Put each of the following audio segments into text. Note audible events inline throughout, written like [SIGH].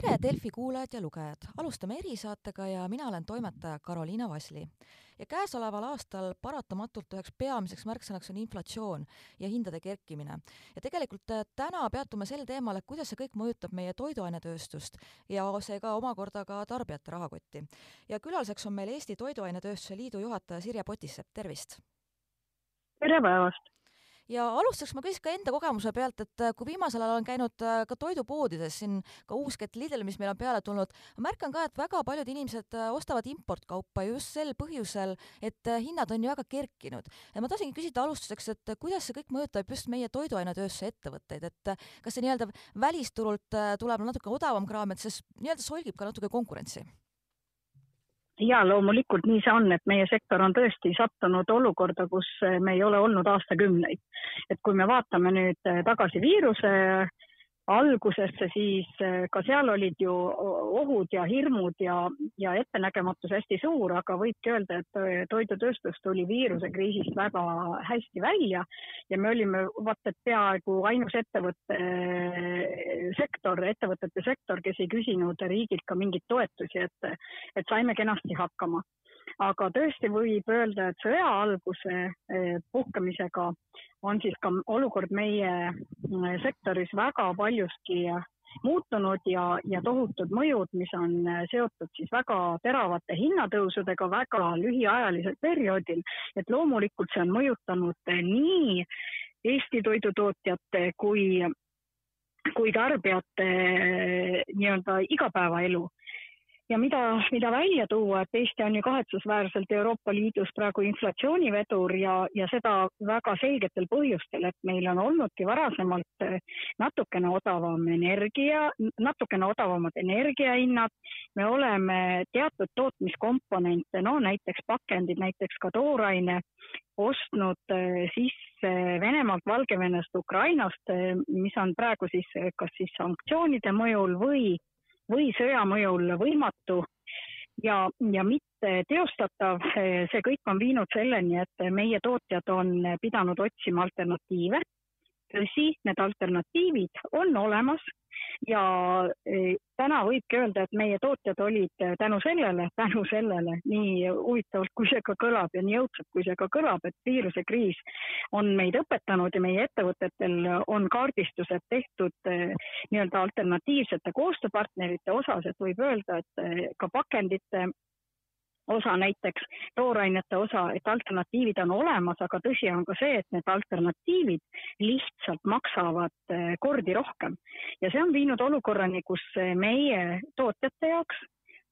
tere, Delfi kuulajad ja lugejad! alustame erisaatega ja mina olen toimetaja Karoliina Vasli. ja käesoleval aastal paratamatult üheks peamiseks märksõnaks on inflatsioon ja hindade kerkimine. ja tegelikult äh, täna peatume sel teemal, et kuidas see kõik mõjutab meie toiduainetööstust ja seega omakorda ka tarbijate rahakotti. ja külaliseks on meil Eesti Toiduainetööstuse Liidu juhataja Sirje Potissepp, tervist! tere päevast! Ja alustuseks ma küsiks ka enda kogemuse pealt, et äh, kui viimasel ajal olen käinud äh, ka toidupoodides, siin ka uus kett Lidl, mis meil on peale tulnud, ma märkan ka, et väga paljud inimesed äh, ostavad importkaupa just sel põhjusel, et hinnad on ju väga kerkinud. ja ma tahtsingi küsida alustuseks, et kuidas see kõik mõjutab just meie toiduainetööstuse ettevõtteid, et kas see nii-öelda välisturult tuleb natuke odavam kraam, et see nii-öelda solgib ka natuke konkurentsi? Ja loomulikult nii see on, et meie sektor on tõesti sattunud olukorda, kus me ei ole olnud aastakümneid. et kui me vaatame nüüd tagasi viiruse algusesse, siis äh, ka seal olid ju ohud ja hirmud ja, ja ettenägematus hästi suur, aga võibki öelda, et toidutööstus tuli viirusekriisist väga hästi välja ja me olime vaata et peaaegu ainus ettevõtte äh, sektor, ettevõtete sektor, kes ei küsinud riigilt ka mingeid toetusi, et, et saime kenasti hakkama aga tõesti võib öelda, et sõja alguse eh, puhkemisega on siis ka olukord meie eh, sektoris väga paljuski muutunud ja, ja tohutud mõjud, mis on eh, seotud siis väga teravate hinnatõusudega väga lühiajalisel perioodil. et loomulikult see on mõjutanud nii Eesti toidutootjate kui, kui tarbijate nii-öelda igapäevaelu ja mida, mida välja tuua, et Eesti on ju kahetsusväärselt Euroopa Liidus praegu inflatsioonivedur ja, ja seda väga selgetel põhjustel, et meil on olnudki varasemalt eh, natukene odavam energia, natukene odavamad energiahinnad. me oleme teatud tootmiskomponente, no näiteks pakendid, näiteks ka tooraine, ostnud eh, sisse Venemaalt, Valgevenest, Ukrainast, eh, mis on praegu siis kas siis sanktsioonide mõjul või või sõja mõjul võimatu ja, ja mitte teostatav, see kõik on viinud selleni, et meie tootjad on pidanud otsima alternatiive. Tõsi, need alternatiivid on olemas ja e, täna võibki öelda, et meie tootjad olid tänu sellele, tänu sellele, nii huvitavalt kui see ka kõlab ja nii õudselt kui see ka kõlab, et viirusekriis on meid õpetanud ja meie ettevõtetel on kaardistused tehtud e, nii-öelda alternatiivsete koostööpartnerite osas, et võib öelda, et e, ka pakendite osa näiteks toorainete osa, et alternatiivid on olemas, aga tõsi on ka see, et need alternatiivid lihtsalt maksavad eh, kordi rohkem. Ja see on viinud olukorrani, kus eh, meie tootjate jaoks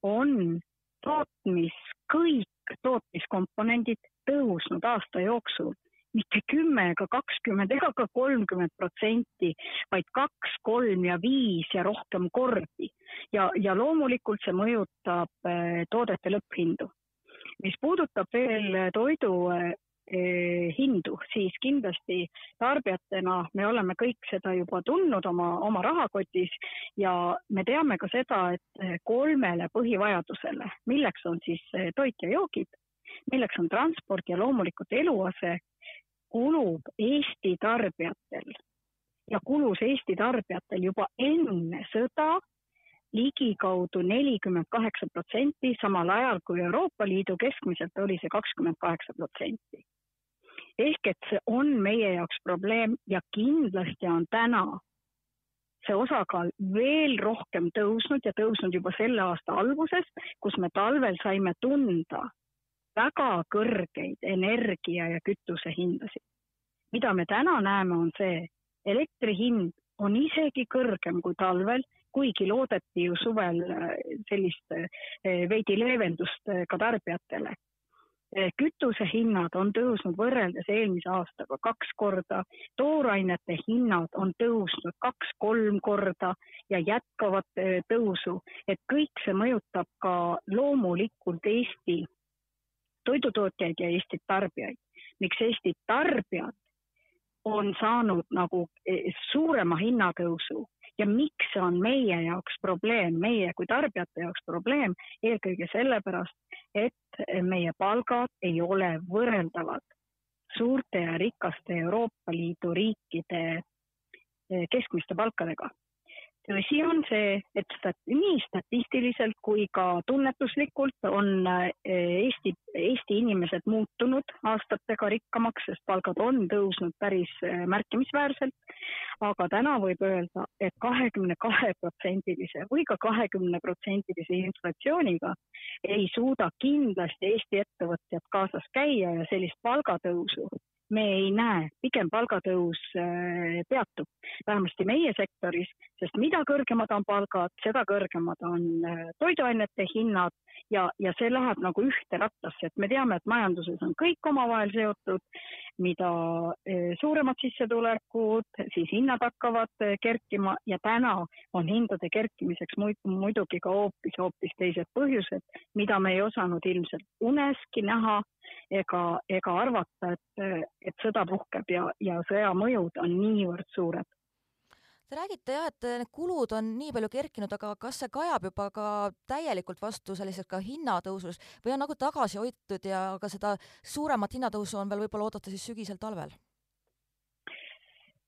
on tootmis, kõik tootmiskomponendid tõusnud aasta jooksul mitte kümme ega kakskümmend ega ka kolmkümmend protsenti, vaid kaks, kolm ja viis ja rohkem kordi. ja, ja loomulikult see mõjutab eh, toodete lõpphindu. mis puudutab veel toidu eh, hindu, siis kindlasti tarbijatena me oleme kõik seda juba tundnud oma, oma rahakotis ja me teame ka seda, et kolmele põhivajadusele, milleks on siis toit ja joogid, milleks on transport ja loomulikult eluase, kulub Eesti tarbijatel ja kulus Eesti tarbijatel juba enne sõda ligikaudu nelikümmend kaheksa protsenti, samal ajal kui Euroopa Liidu keskmiselt oli see kakskümmend kaheksa protsenti. ehk et see on meie jaoks probleem ja kindlasti on täna see osakaal veel rohkem tõusnud ja tõusnud juba selle aasta alguses, kus me talvel saime tunda väga kõrgeid energia ja kütuse hindasid. mida me täna näeme, on see, elektri hind on isegi kõrgem kui talvel, kuigi loodeti ju suvel äh, sellist äh, veidi leevendust äh, ka tarbijatele. kütusehinnad on tõusnud võrreldes eelmise aastaga kaks korda, toorainete hinnad on tõusnud kaks-kolm korda ja jätkavad tõusu, et kõik see mõjutab ka loomulikult Eesti toidutootjaid ja Eesti tarbijaid. miks Eesti tarbijad on saanud nagu e, suurema hinnatõusu ja miks see on meie jaoks probleem, meie kui tarbijate jaoks probleem, eelkõige sellepärast, et meie palgad ei ole võrreldavad suurte ja rikaste Euroopa Liidu riikide e, keskmiste palkadega. Tõsi on see, et stat, nii statistiliselt kui ka tunnetuslikult on eh, Eesti, Eesti inimesed muutunud aastatega rikkamaks, sest palgad on tõusnud päris eh, märkimisväärselt. aga täna võib öelda et, et kahekümne kahe protsendilise või ka kahekümne protsendilise inflatsiooniga ei suuda kindlasti Eesti ettevõtjad kaasas käia ja sellist palgatõusu me ei näe, pigem palgatõus äh, peatub, vähemasti meie sektoris, sest mida kõrgemad on palgad, seda kõrgemad on äh, toiduainete hinnad ja, ja see läheb nagu ühte rattasse, et me teame, et majanduses on kõik omavahel seotud, mida äh, suuremad sissetulekud, siis hinnad hakkavad kerkima ja täna on hindade kerkimiseks muidugi ka hoopis, hoopis teised põhjused, mida me ei osanud ilmselt uneski näha ega, ega arvata, et, et sõda puhkeb ja, ja sõja mõjud on niivõrd suured. Te räägite jah, et need kulud on nii palju kerkinud, aga kas see kajab juba ka täielikult vastu sellises ka hinnatõusus või on nagu tagasi hoitud ja ka seda suuremat hinnatõusu on veel võib-olla oodata siis sügisel-talvel?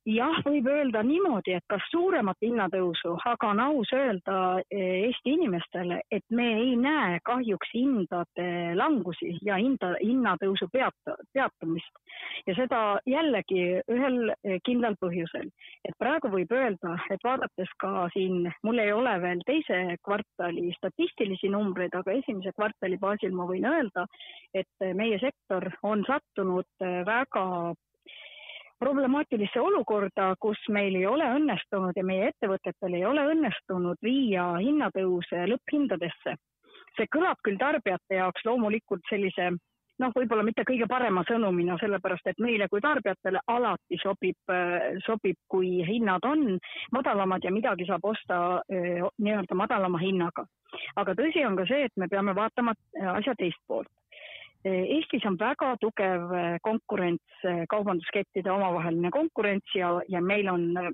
Jah, võib öelda niimoodi, et kas suuremat hinnatõusu, aga on aus öelda eh, Eesti inimestele, et me ei näe kahjuks hindade langusi ja hinda, hinnatõusu peata, peatumist. ja seda jällegi ühel eh, kindlal põhjusel, et praegu võib öelda, et vaadates ka siin, mul ei ole veel teise kvartali statistilisi numbreid, aga esimese kvartali baasil ma võin öelda, et meie sektor on sattunud eh, väga problemaatilisse olukorda, kus meil ei ole õnnestunud ja meie ettevõtetel ei ole õnnestunud viia hinnatõuse lõpphindadesse. see kõlab küll tarbijate jaoks loomulikult sellise noh, võib-olla mitte kõige parema sõnumina, sellepärast et meile kui tarbijatele alati sobib, sobib, kui hinnad on madalamad ja midagi saab osta eh, nii-öelda madalama hinnaga. aga tõsi on ka see, et me peame vaatama asja teist poolt Eestis on väga tugev äh, konkurents, äh, kaubanduskettide omavaheline konkurents ja, ja meil on äh,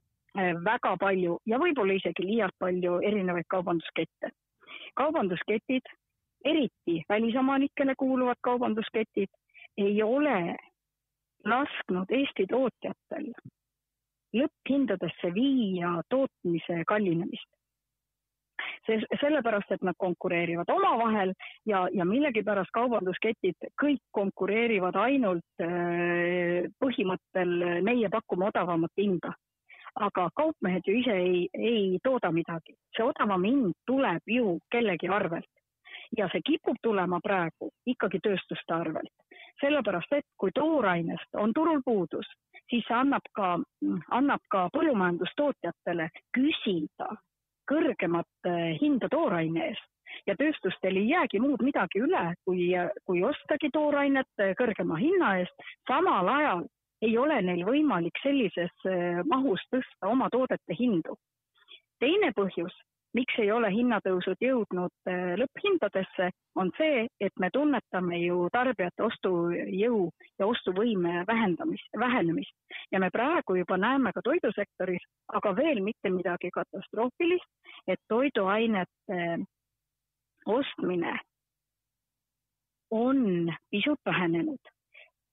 väga palju ja võib-olla isegi liialt palju erinevaid kaubanduskette. kaubandusketid, eriti välisomanikele kuuluvad kaubandusketid, ei ole lasknud Eesti tootjatel lõpphindadesse viia tootmise kallinemist sellepärast, et nad konkureerivad omavahel ja, ja millegipärast kaubandusketid kõik konkureerivad ainult äh, põhimõttel meie pakume odavamat hinda. aga kaupmehed ju ise ei, ei tooda midagi, see odavam hind tuleb ju kellegi arvelt ja see kipub tulema praegu ikkagi tööstuste arvelt. sellepärast, et kui toorainest on turul puudus, siis see annab ka, annab ka põllumajandustootjatele küsida kõrgemat hinda tooraine eest ja tööstustel ei jäägi muud midagi üle, kui, kui ostagi toorainet kõrgema hinna eest, samal ajal ei ole neil võimalik sellises mahus tõsta oma toodete hindu. teine põhjus miks ei ole hinnatõusud jõudnud äh, lõpphindadesse, on see, et me tunnetame ju tarbijate ostujõu ja ostuvõime vähendamist, vähenemist. Ja me praegu juba näeme ka toidusektoris, aga veel mitte midagi katastroofilist, et toiduainete ostmine on pisut vähenenud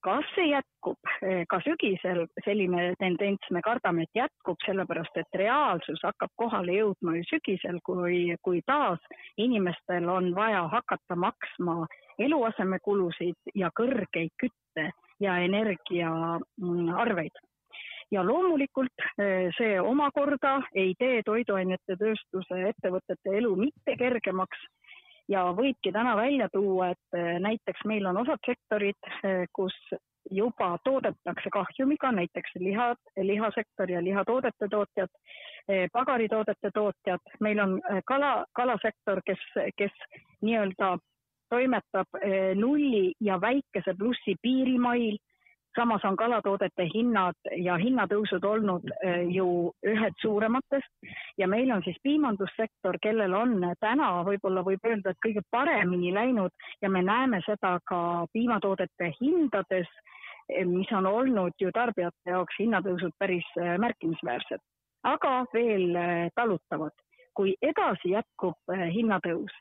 kas see jätkub? Eh, ka sügisel, selline tendents, me kardame, et jätkub, sellepärast et reaalsus hakkab kohale jõudma ju sügisel, kui, kui taas inimestel on vaja hakata maksma eluasemekulusid ja kõrgeid kütte ja energiaarveid ja loomulikult eh, see omakorda ei tee toiduainete tööstuse ettevõtete elu mitte kergemaks ja võibki täna välja tuua, et eh, näiteks meil on osad sektorid, eh, kus juba toodetakse kahjumiga, näiteks lihad, lihasektor ja lihatoodete tootjad, eh, pagaritoodete tootjad, meil on kala, kalasektor, kes, kes nii-öelda toimetab nulli ja väikese plussi piirimail samas on kalatoodete hinnad ja hinnatõusud olnud eh, ju ühed suurematest ja meil on siis piimandussektor, kellel on täna võib-olla võib öelda, et kõige paremini läinud. Ja me näeme seda ka piimatoodete hindades, eh, mis on olnud ju tarbijate jaoks hinnatõusud päris eh, märkimisväärsed, aga veel talutavad. kui edasi jätkub hinnatõus,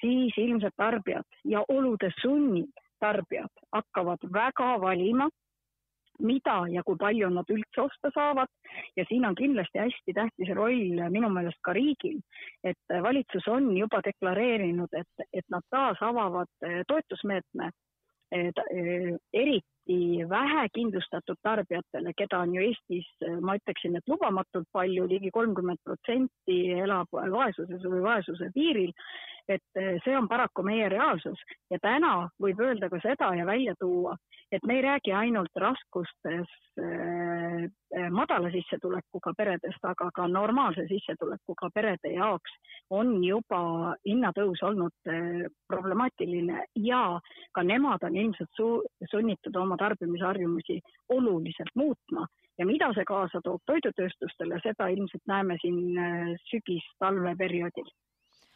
siis ilmselt tarbijad ja olude sunnil tarbijad hakkavad väga valima mida ja kui palju nad üldse osta saavad. Ja siin on kindlasti hästi tähtis roll minu meelest ka riigil, et valitsus on juba deklareerinud, et, et nad taas avavad eh, toetusmeetme eh, eriti vähekindlustatud tarbijatele, keda on ju Eestis, ma ütleksin, et lubamatult palju ligi, ligi kolmkümmend protsenti elab vaesuses või vaesuse piiril et eh, see on paraku meie reaalsus. Ja täna võib öelda ka seda ja välja tuua, et me ei räägi ainult raskustes äh, madala sissetulekuga peredest, aga ka normaalse sissetulekuga perede jaoks on juba hinnatõus olnud äh, problemaatiline ja ka nemad on ilmselt su sunnitud oma tarbimisharjumusi oluliselt muutma. Ja mida see kaasa toob toidutööstustele, seda ilmselt näeme siin sügis-talveperioodil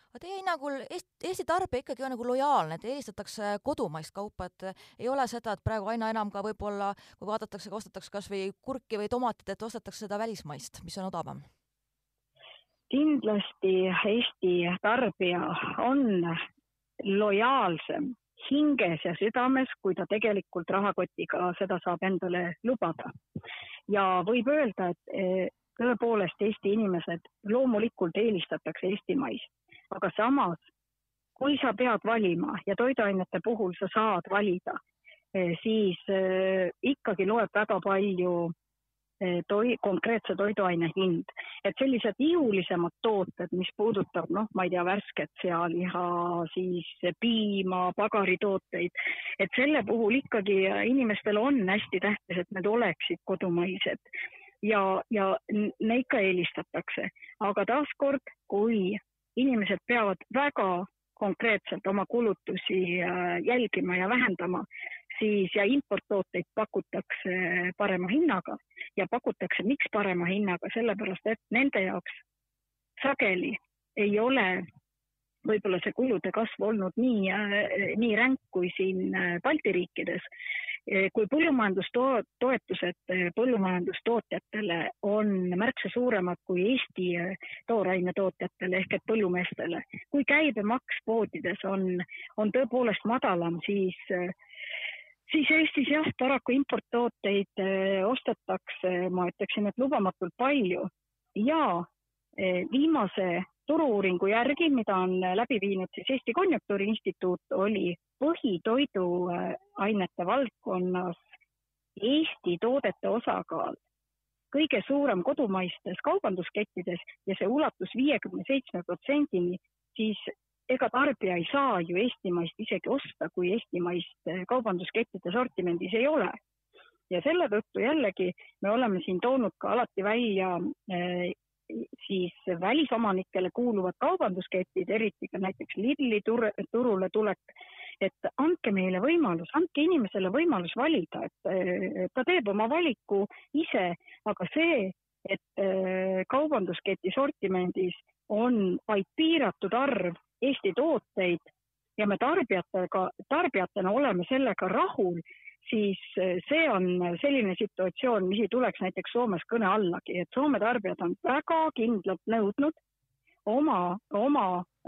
aga teie hinnangul Eesti, Eesti tarbija ikkagi on nagu lojaalne, et eelistatakse kodumaist kaupa, et ei ole seda, et praegu aina enam ka võib-olla, kui vaadatakse, ostetakse kas või kurki või tomatit, et ostetakse seda välismaist, mis on odavam? kindlasti Eesti tarbija on lojaalsem hinges ja südames, kui ta tegelikult rahakotiga seda saab endale lubada. ja võib öelda, et eh, tõepoolest Eesti inimesed loomulikult eelistatakse eestimaist aga samas, kui sa pead valima ja toiduainete puhul sa saad valida, eh, siis eh, ikkagi loeb väga palju eh, toi-, konkreetse toiduaine hind. et sellised ihulisemad tooted, mis puudutab noh, ma ei tea, värsket sealiha, siis piima, pagaritooteid, et selle puhul ikkagi inimestel on hästi tähtis, et need oleksid kodumaised ja, ja neid ka eelistatakse. aga taaskord, kui inimesed peavad väga konkreetselt oma kulutusi äh, jälgima ja vähendama, siis ja importtooteid pakutakse parema hinnaga. Ja pakutakse, miks parema hinnaga, sellepärast et nende jaoks sageli ei ole võib-olla see kulude kasv olnud nii, äh, nii ränk kui siin äh, Balti riikides. Eh, kui põllumajandustoetused põllumajandustootjatele on märksa suuremad kui Eesti toorainetootjatele ehk et põllumeestele, kui käibemaks poodides on, on tõepoolest madalam, siis siis Eestis jah, paraku importtooteid ostetakse, ma ütleksin, et lubamatult palju. Ja viimase turu-uuringu järgi, mida on läbi viinud siis Eesti Konjunktuuri Instituut, oli põhitoiduainete valdkonnas Eesti toodete osakaal kõige suurem kodumaistes kaubanduskettides ja see ulatus viiekümne seitsme protsendini, siis ega tarbija ei saa ju eestimaist isegi osta, kui eestimaist kaubanduskettide sortimendis ei ole. ja selle tõttu jällegi me oleme siin toonud ka alati välja eh, siis välisomanikele kuuluvad kaubandusketid, eriti ka näiteks Lidli turule tulek. Et andke meile võimalus, andke inimesele võimalus valida, et ta teeb oma valiku ise, aga see, et äh, kaubandusketi sortimendis on vaid piiratud arv Eesti tooteid ja me tarbijatega, tarbijatena oleme sellega rahul, siis äh, see on selline situatsioon, mis ei tuleks näiteks Soomes kõne allagi, et Soome tarbijad on väga kindlalt nõudnud oma, oma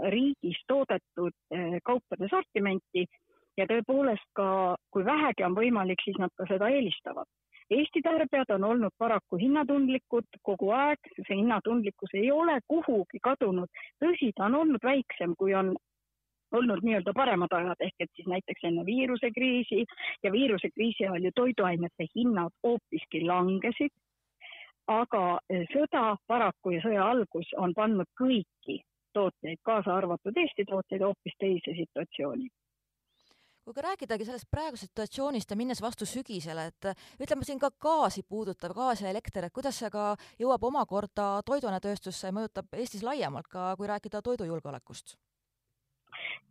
riigis toodetud eh, kaupade sortimenti ja tõepoolest ka, kui vähegi on võimalik, siis nad ka seda eelistavad. Eesti tarbijad on olnud paraku hinnatundlikud kogu aeg, see hinnatundlikkus ei ole kuhugi kadunud. tõsi, ta on olnud väiksem, kui on olnud nii-öelda paremad ajad ehk et siis näiteks enne viirusekriisi. Ja viirusekriisi ajal ju toiduainete hinnad hoopiski langesid. Aga eh, sõda paraku ja sõja algus on pannud kõiki tooteid, kaasa arvatud Eesti tooteid, hoopis teise situatsiooni. Kui ka rääkidagi sellest praegusest situatsioonist ja minnes vastu sügisele, et ütleme siin ka gaasi puudutav, gaas ja elekter, et kuidas see ka jõuab omakorda toiduainetööstusse ja mõjutab Eestis laiemalt ka, kui rääkida toidujulgeolekust?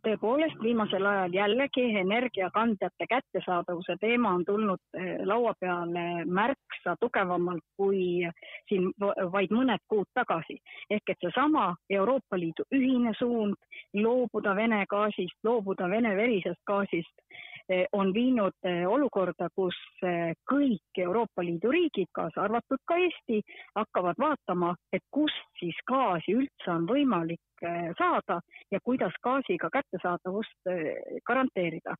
Tõepoolest, viimasel ajal jällegi energiakandjate kättesaadavuse teema on tulnud eh, laua peale märksa tugevamalt kui siin vaid mõned kuud tagasi. ehk et seesama Euroopa Liidu ühine suund loobuda Vene gaasist, loobuda Vene verisest gaasist on viinud eh, olukorda, kus kõik Euroopa Liidu riigid, kaasa arvatud ka Eesti, hakkavad vaatama, et kust siis gaasi üldse on võimalik saada ja kuidas gaasiga kättesaadavust eh, garanteerida.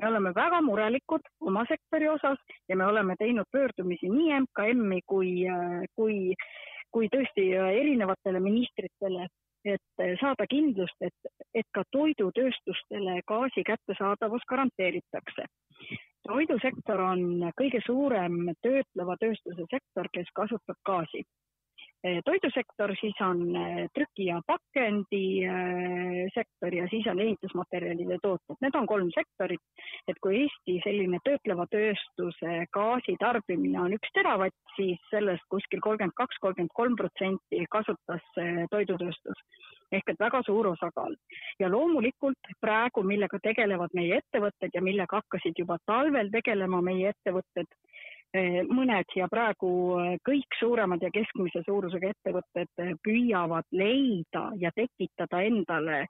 me oleme väga murelikud oma sektori osas ja me oleme teinud pöördumisi nii MKM-i kui, kui, kui tõesti erinevatele ministritele, et saada kindlust, et, et ka toidutööstustele gaasi kättesaadavus garanteeritakse. toidusektor on kõige suurem töötleva tööstuse sektor, kes kasutab gaasi Eh, toidusektor, siis on eh, trüki- ja pakendisektor eh, ja siis on ehitusmaterjalide tooted. Need on kolm sektorit, et kui Eesti selline töötleva tööstuse gaasitarbimine on üks teravatt, siis sellest kuskil kolmkümmend kaks, kolmkümmend kolm protsenti kasutas toidutööstus ehk et väga suur osakaal. ja loomulikult praegu, millega tegelevad meie ettevõtted ja millega hakkasid juba talvel tegelema meie ettevõtted Eh, mõned ja praegu eh, kõik suuremad ja keskmise suurusega ettevõtted eh, püüavad leida ja tekitada endale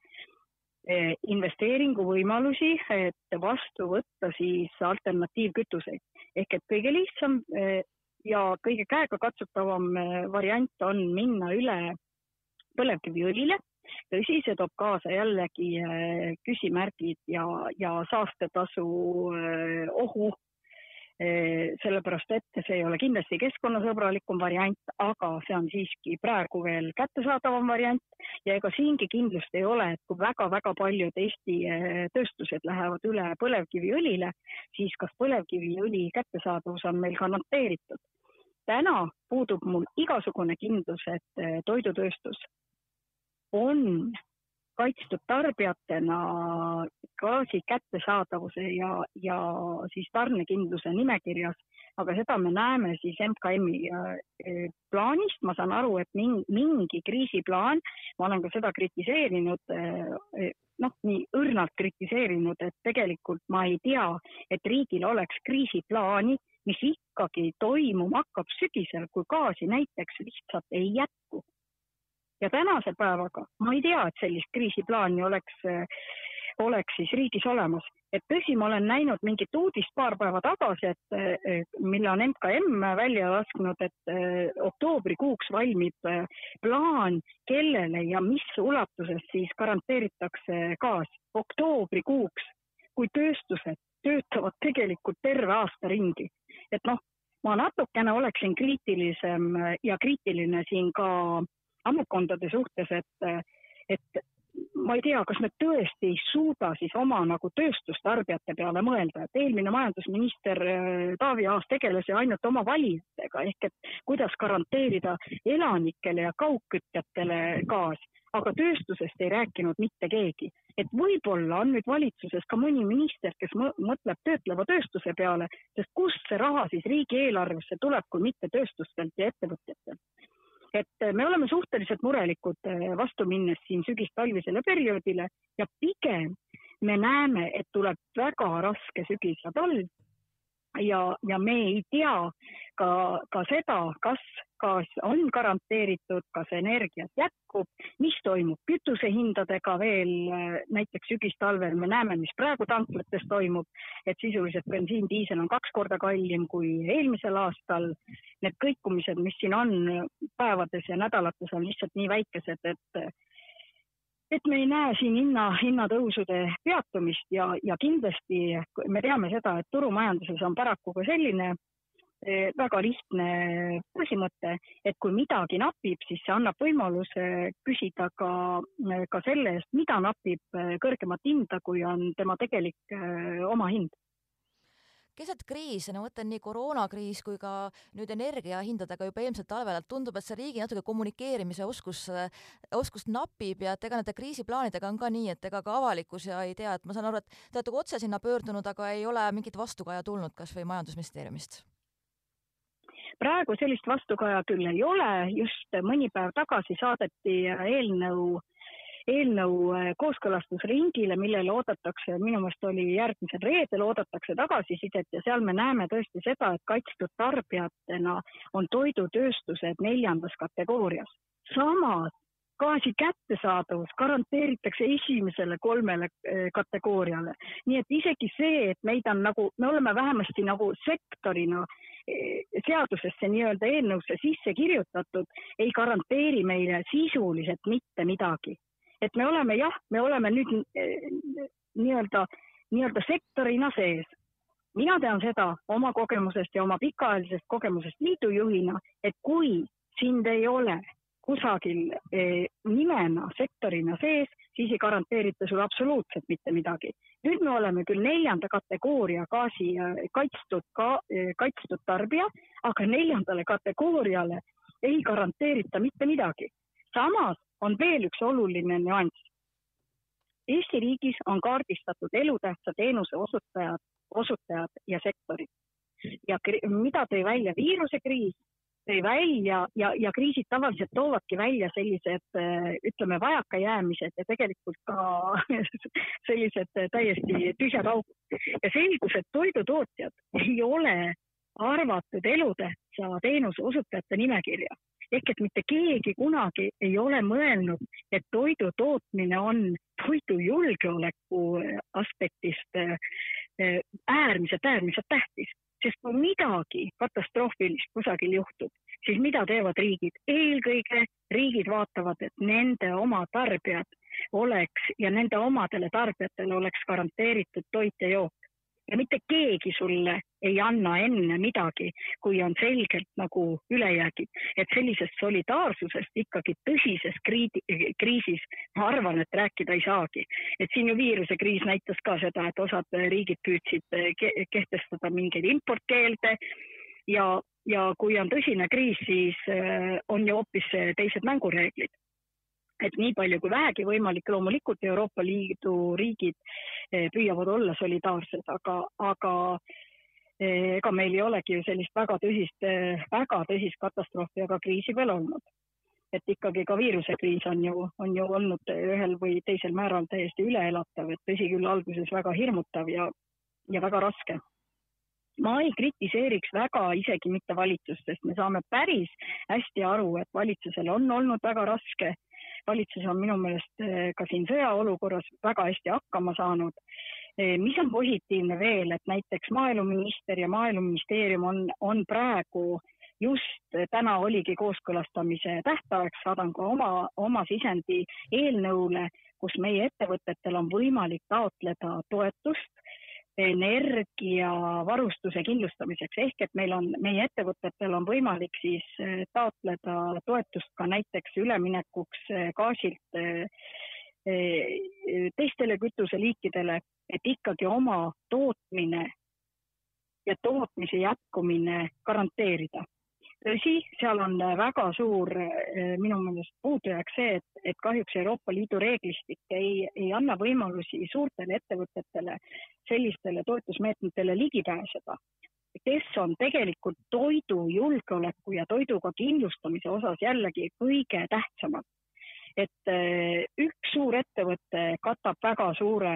investeeringuvõimalusi, et vastu võtta siis alternatiivkütuseid. ehk et kõige lihtsam ja kõige käegakatsutavam variant on minna üle põlevkiviõlile. tõsi, see toob kaasa jällegi küsimärgid ja, ja saastetasu ohu Eh, sellepärast et see ei ole kindlasti keskkonnasõbralikum variant, aga see on siiski praegu veel kättesaadavam variant ja ega siingi kindlust ei ole, et kui väga-väga paljud Eesti eh, tööstused lähevad üle põlevkiviõlile, siis kas põlevkiviõli kättesaadavus on meil garanteeritud. täna puudub mul igasugune kindlus, et eh, toidutööstus on kaitstud tarbijatena gaasi kättesaadavuse ja, ja siis tarnekindluse nimekirjas, aga seda me näeme siis MKM-i äh, plaanist, ma saan aru, et mingi kriisiplaan, ma olen ka seda kritiseerinud, äh, noh, nii õrnalt kritiseerinud, et tegelikult ma ei tea, et riigil oleks kriisiplaani, mis ikkagi toimuma hakkab sügisel, kui gaasi näiteks lihtsalt ei jätku ja tänase päevaga ma ei tea, et sellist kriisiplaani oleks, oleks siis riigis olemas. et tõsi, ma olen näinud mingit uudist paar päeva tagasi, et mille on MKM välja lasknud, et eh, oktoobrikuuks valmib plaan, kellele ja mis ulatuses siis garanteeritakse gaas oktoobrikuuks, kui tööstused töötavad tegelikult terve aasta ringi. et noh, ma natukene oleksin kriitilisem ja kriitiline siin ka ametkondade suhtes, et, et ma ei tea, kas me tõesti ei suuda siis oma nagu tööstustarbijate peale mõelda, et eelmine majandusminister äh, Taavi Aas tegeles ju ainult oma valijatega ehk et kuidas garanteerida elanikele ja kaugkütjatele gaas, aga tööstusest ei rääkinud mitte keegi. et võib-olla on nüüd valitsuses ka mõni minister, kes mõtleb töötleva tööstuse peale, sest kust see raha siis riigieelarvesse tuleb, kui mitte tööstustelt ja ettevõtjatelt et eh, me oleme suhteliselt murelikud eh, vastu minnes siin sügis-talvisele perioodile ja pigem me näeme, et tuleb väga raske sügis ja talv ja, ja me ei tea ka, ka seda, kas gaas on garanteeritud, kas energiat jätkub, mis toimub kütusehindadega veel näiteks sügistalvel, me näeme, mis praegu tanklates toimub, et sisuliselt bensiin, diisel on kaks korda kallim kui eelmisel aastal. Need kõikumised, mis siin on päevades ja nädalates, on lihtsalt nii väikesed, et et me ei näe siin hinna, hinnatõusude peatumist ja, ja kindlasti me teame seda, et turumajanduses on paraku ka selline eh, väga lihtne põhimõte, et kui midagi napib, siis see annab võimaluse küsida ka, ka selle eest, mida napib, eh, kõrgemat hinda, kui on tema tegelik eh, omahind keset kriisi, no mõtlen nii koroonakriis kui ka nüüd energiahindadega juba eelmisel talvel, et tundub, et see riigi natuke kommunikeerimise oskus, oskust napib ja et ega nende kriisiplaanidega on ka nii, et ega ka avalikkus ja ei tea, et ma saan aru, et te olete otse sinna pöördunud, aga ei ole mingit vastukaja tulnud kas või Majandusministeeriumist? praegu sellist vastukaja küll ei ole, just mõni päev tagasi saadeti eelnõu eelnõu äh, kooskõlastusringile, millele oodatakse, minu meelest oli järgmisel reedel oodatakse tagasisidet ja seal me näeme tõesti seda, et kaitstud tarbijatena on toidutööstused neljandas kategoorias. samas gaasi kättesaadavus garanteeritakse esimesele kolmele äh, kategooriale. nii et isegi see, et meid on nagu, me oleme vähemasti nagu sektorina äh, seadusesse nii-öelda eelnõusse sisse kirjutatud, ei garanteeri meile sisuliselt mitte midagi et me oleme jah, me oleme nüüd eh, nii-öelda nii-öelda sektorina sees. mina tean seda oma kogemusest ja oma pikaajalisest kogemusest liidujuhina, et kui sind ei ole kusagil eh, nimena, sektorina sees, siis ei garanteerita sulle absoluutselt mitte midagi. nüüd me oleme küll neljanda kategooria gaasi kaitstud ka, eh, kaitstud tarbija, aga neljandale kategooriale ei garanteerita mitte midagi. Samas on veel üks oluline nüanss. Eesti riigis on kaardistatud elutähtsa teenuse osutajad, osutajad ja sektorid ja mida tõi välja viirusekriis, tõi välja ja, ja kriisid tavaliselt toovadki välja sellised ütleme, vajakajäämised ja tegelikult ka [LAUGHS] sellised täiesti tühjad augud. ja selgus, et toidutootjad ei ole arvatud elutähtsa teenuse osutajate nimekirja. ehk et mitte keegi kunagi ei ole mõelnud, et toidu tootmine on toidujulgeoleku aspektist äärmiselt, äärmiselt tähtis sest kui midagi katastroofilist kusagil juhtub, siis mida teevad riigid? eelkõige riigid vaatavad, et nende oma tarbijad oleks ja nende omadele tarbijatele oleks garanteeritud toit ja jook ja mitte keegi sulle ei anna enne midagi, kui on selgelt nagu ülejäägid. et sellisest solidaarsusest ikkagi tõsises kriidi, kriisis ma arvan, et rääkida ei saagi. et siin ju viirusekriis näitas ka seda, et osad riigid püüdsid kehtestada mingeid importkeelde ja, ja kui on tõsine kriis, siis äh, on ju hoopis teised mängureeglid et nii palju kui vähegi võimalik, loomulikult Euroopa Liidu riigid eh, püüavad olla solidaarsed, aga, aga eh, ega meil ei olegi ju sellist väga tõsist, eh, väga tõsist katastroofi ega kriisi veel olnud. et ikkagi ka viirusekriis on ju, on ju olnud ühel või teisel määral täiesti üleelatav, et tõsi küll, alguses väga hirmutav ja, ja väga raske ma ei kritiseeriks väga isegi mitte valitsust, sest me saame päris hästi aru, et valitsusel on olnud väga raske valitsus on minu meelest eh, ka siin sõjaolukorras väga hästi hakkama saanud. Eh, mis on positiivne veel, et näiteks maaeluminister ja maaeluministeerium on, on praegu just täna oligi kooskõlastamise tähtaeg, saadan ka oma, oma sisendi eelnõule, kus meie ettevõtetel on võimalik taotleda toetust energiavarustuse kindlustamiseks. Ehk et meil on, meie ettevõtetel on võimalik siis eh, taotleda toetust ka näiteks üleminekuks eh, gaasilt eh, teistele kütuseliikidele, et ikkagi oma tootmine ja tootmise jätkumine garanteerida tõsi, seal on äh, väga suur äh, minu meelest puudujääk see, et, et kahjuks Euroopa Liidu reeglistik ei, ei anna võimalusi suurtele ettevõtetele sellistele toetusmeetmetele ligi pääseda, kes on tegelikult toidujulgeoleku ja toiduga kindlustamise osas jällegi kõige tähtsamad. et äh, üks suur ettevõte katab väga suure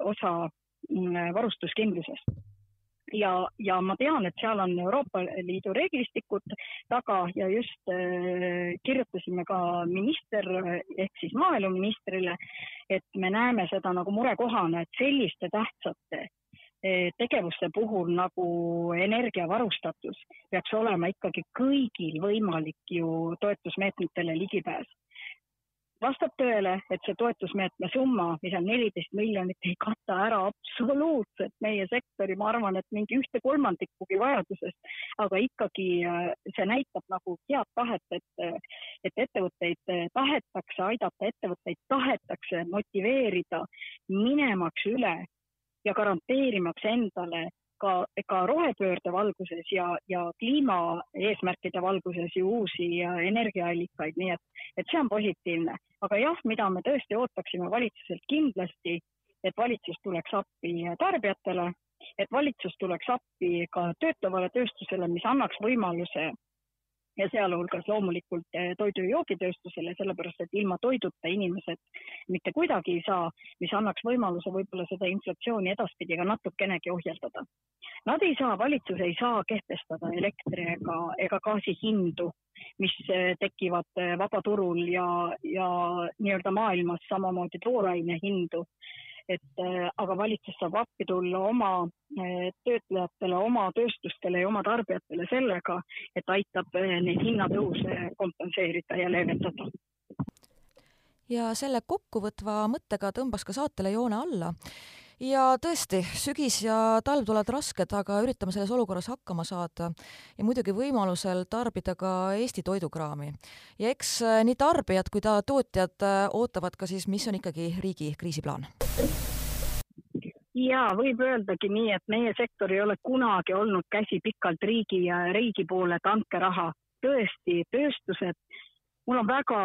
osa mm, varustuskindlusest ja, ja ma tean, et seal on Euroopa Liidu reeglistikud taga ja just äh, kirjutasime ka minister ehk siis maaeluministrile, et me näeme seda nagu murekohana, et selliste tähtsate äh, tegevuste puhul nagu energiavarustatus peaks olema ikkagi kõigil võimalik ju toetusmeetmetele ligipääs vastab tõele, et see toetusmeetme summa, mis on neliteist miljonit, ei kata ära absoluutselt meie sektori, ma arvan, et mingi ühte kolmandikugi vajadusest, aga ikkagi äh, see näitab nagu head tahet, et, et ettevõtteid tahetakse aidata, ettevõtteid tahetakse motiveerida minemaks üle ja garanteerimaks endale ka, ka rohepöörde valguses ja, ja kliimaeesmärkide valguses ju uusi energiaallikaid, nii et, et see on positiivne. aga jah, mida me tõesti ootaksime valitsuselt kindlasti, et valitsus tuleks appi tarbijatele, et valitsus tuleks appi ka töötlevale tööstusele, mis annaks võimaluse ja sealhulgas loomulikult eh, toidu- ja joogitööstusele, sellepärast et ilma toiduta inimesed mitte kuidagi ei saa, mis annaks võimaluse võib-olla seda inflatsiooni edaspidi ka natukenegi ohjeldada. Nad ei saa, valitsus ei saa kehtestada elektri ega, ega gaasi hindu, mis eh, tekivad eh, vabaturul ja, ja nii-öelda maailmas samamoodi tooraine hindu et äh, aga valitsus saab appi tulla oma äh, töötlejatele, oma tööstustele ja oma tarbijatele sellega, et aitab äh, neid hinnatõuse kompenseerida ja leevendada. ja selle kokkuvõtva mõttega tõmbas ka saatele joone alla ja tõesti, sügis ja talv tulevad rasked, aga üritame selles olukorras hakkama saada ja muidugi võimalusel tarbida ka Eesti toidukraami. ja eks äh, nii tarbijad kui ka tootjad äh, ootavad ka siis, mis on ikkagi riigi kriisiplaan ja võib öeldagi nii, et meie sektor ei ole kunagi olnud käsi pikalt riigi ja riigi poole, et andke raha. tõesti, tööstused mul on väga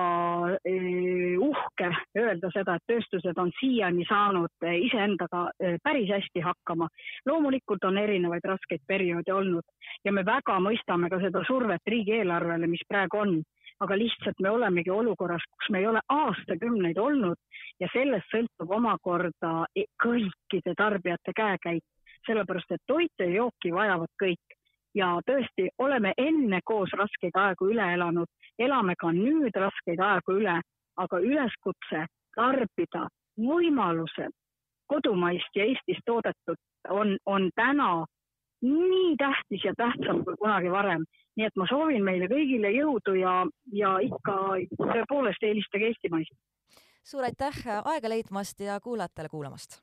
eh, uhke öelda seda, et tööstused on siiani saanud eh, iseendaga eh, päris hästi hakkama. loomulikult on erinevaid raskeid perioode olnud ja me väga mõistame ka seda survet riigieelarvele, mis praegu on, aga lihtsalt me olemegi olukorras, kus me ei ole aastakümneid olnud ja sellest sõltub omakorda kõikide tarbijate käekäik, sellepärast et toitu ja jooki vajavad kõik ja tõesti oleme enne koos raskeid aegu üle elanud, elame ka nüüd raskeid aegu üle, aga üleskutse tarbida võimalusel kodumaist ja Eestis toodetud on, on täna nii tähtis ja tähtsam kui kunagi varem. nii et ma soovin meile kõigile jõudu ja, ja ikka tõepoolest eelistage eestimaist. suur aitäh aega leidmast ja kuulajatele kuulamast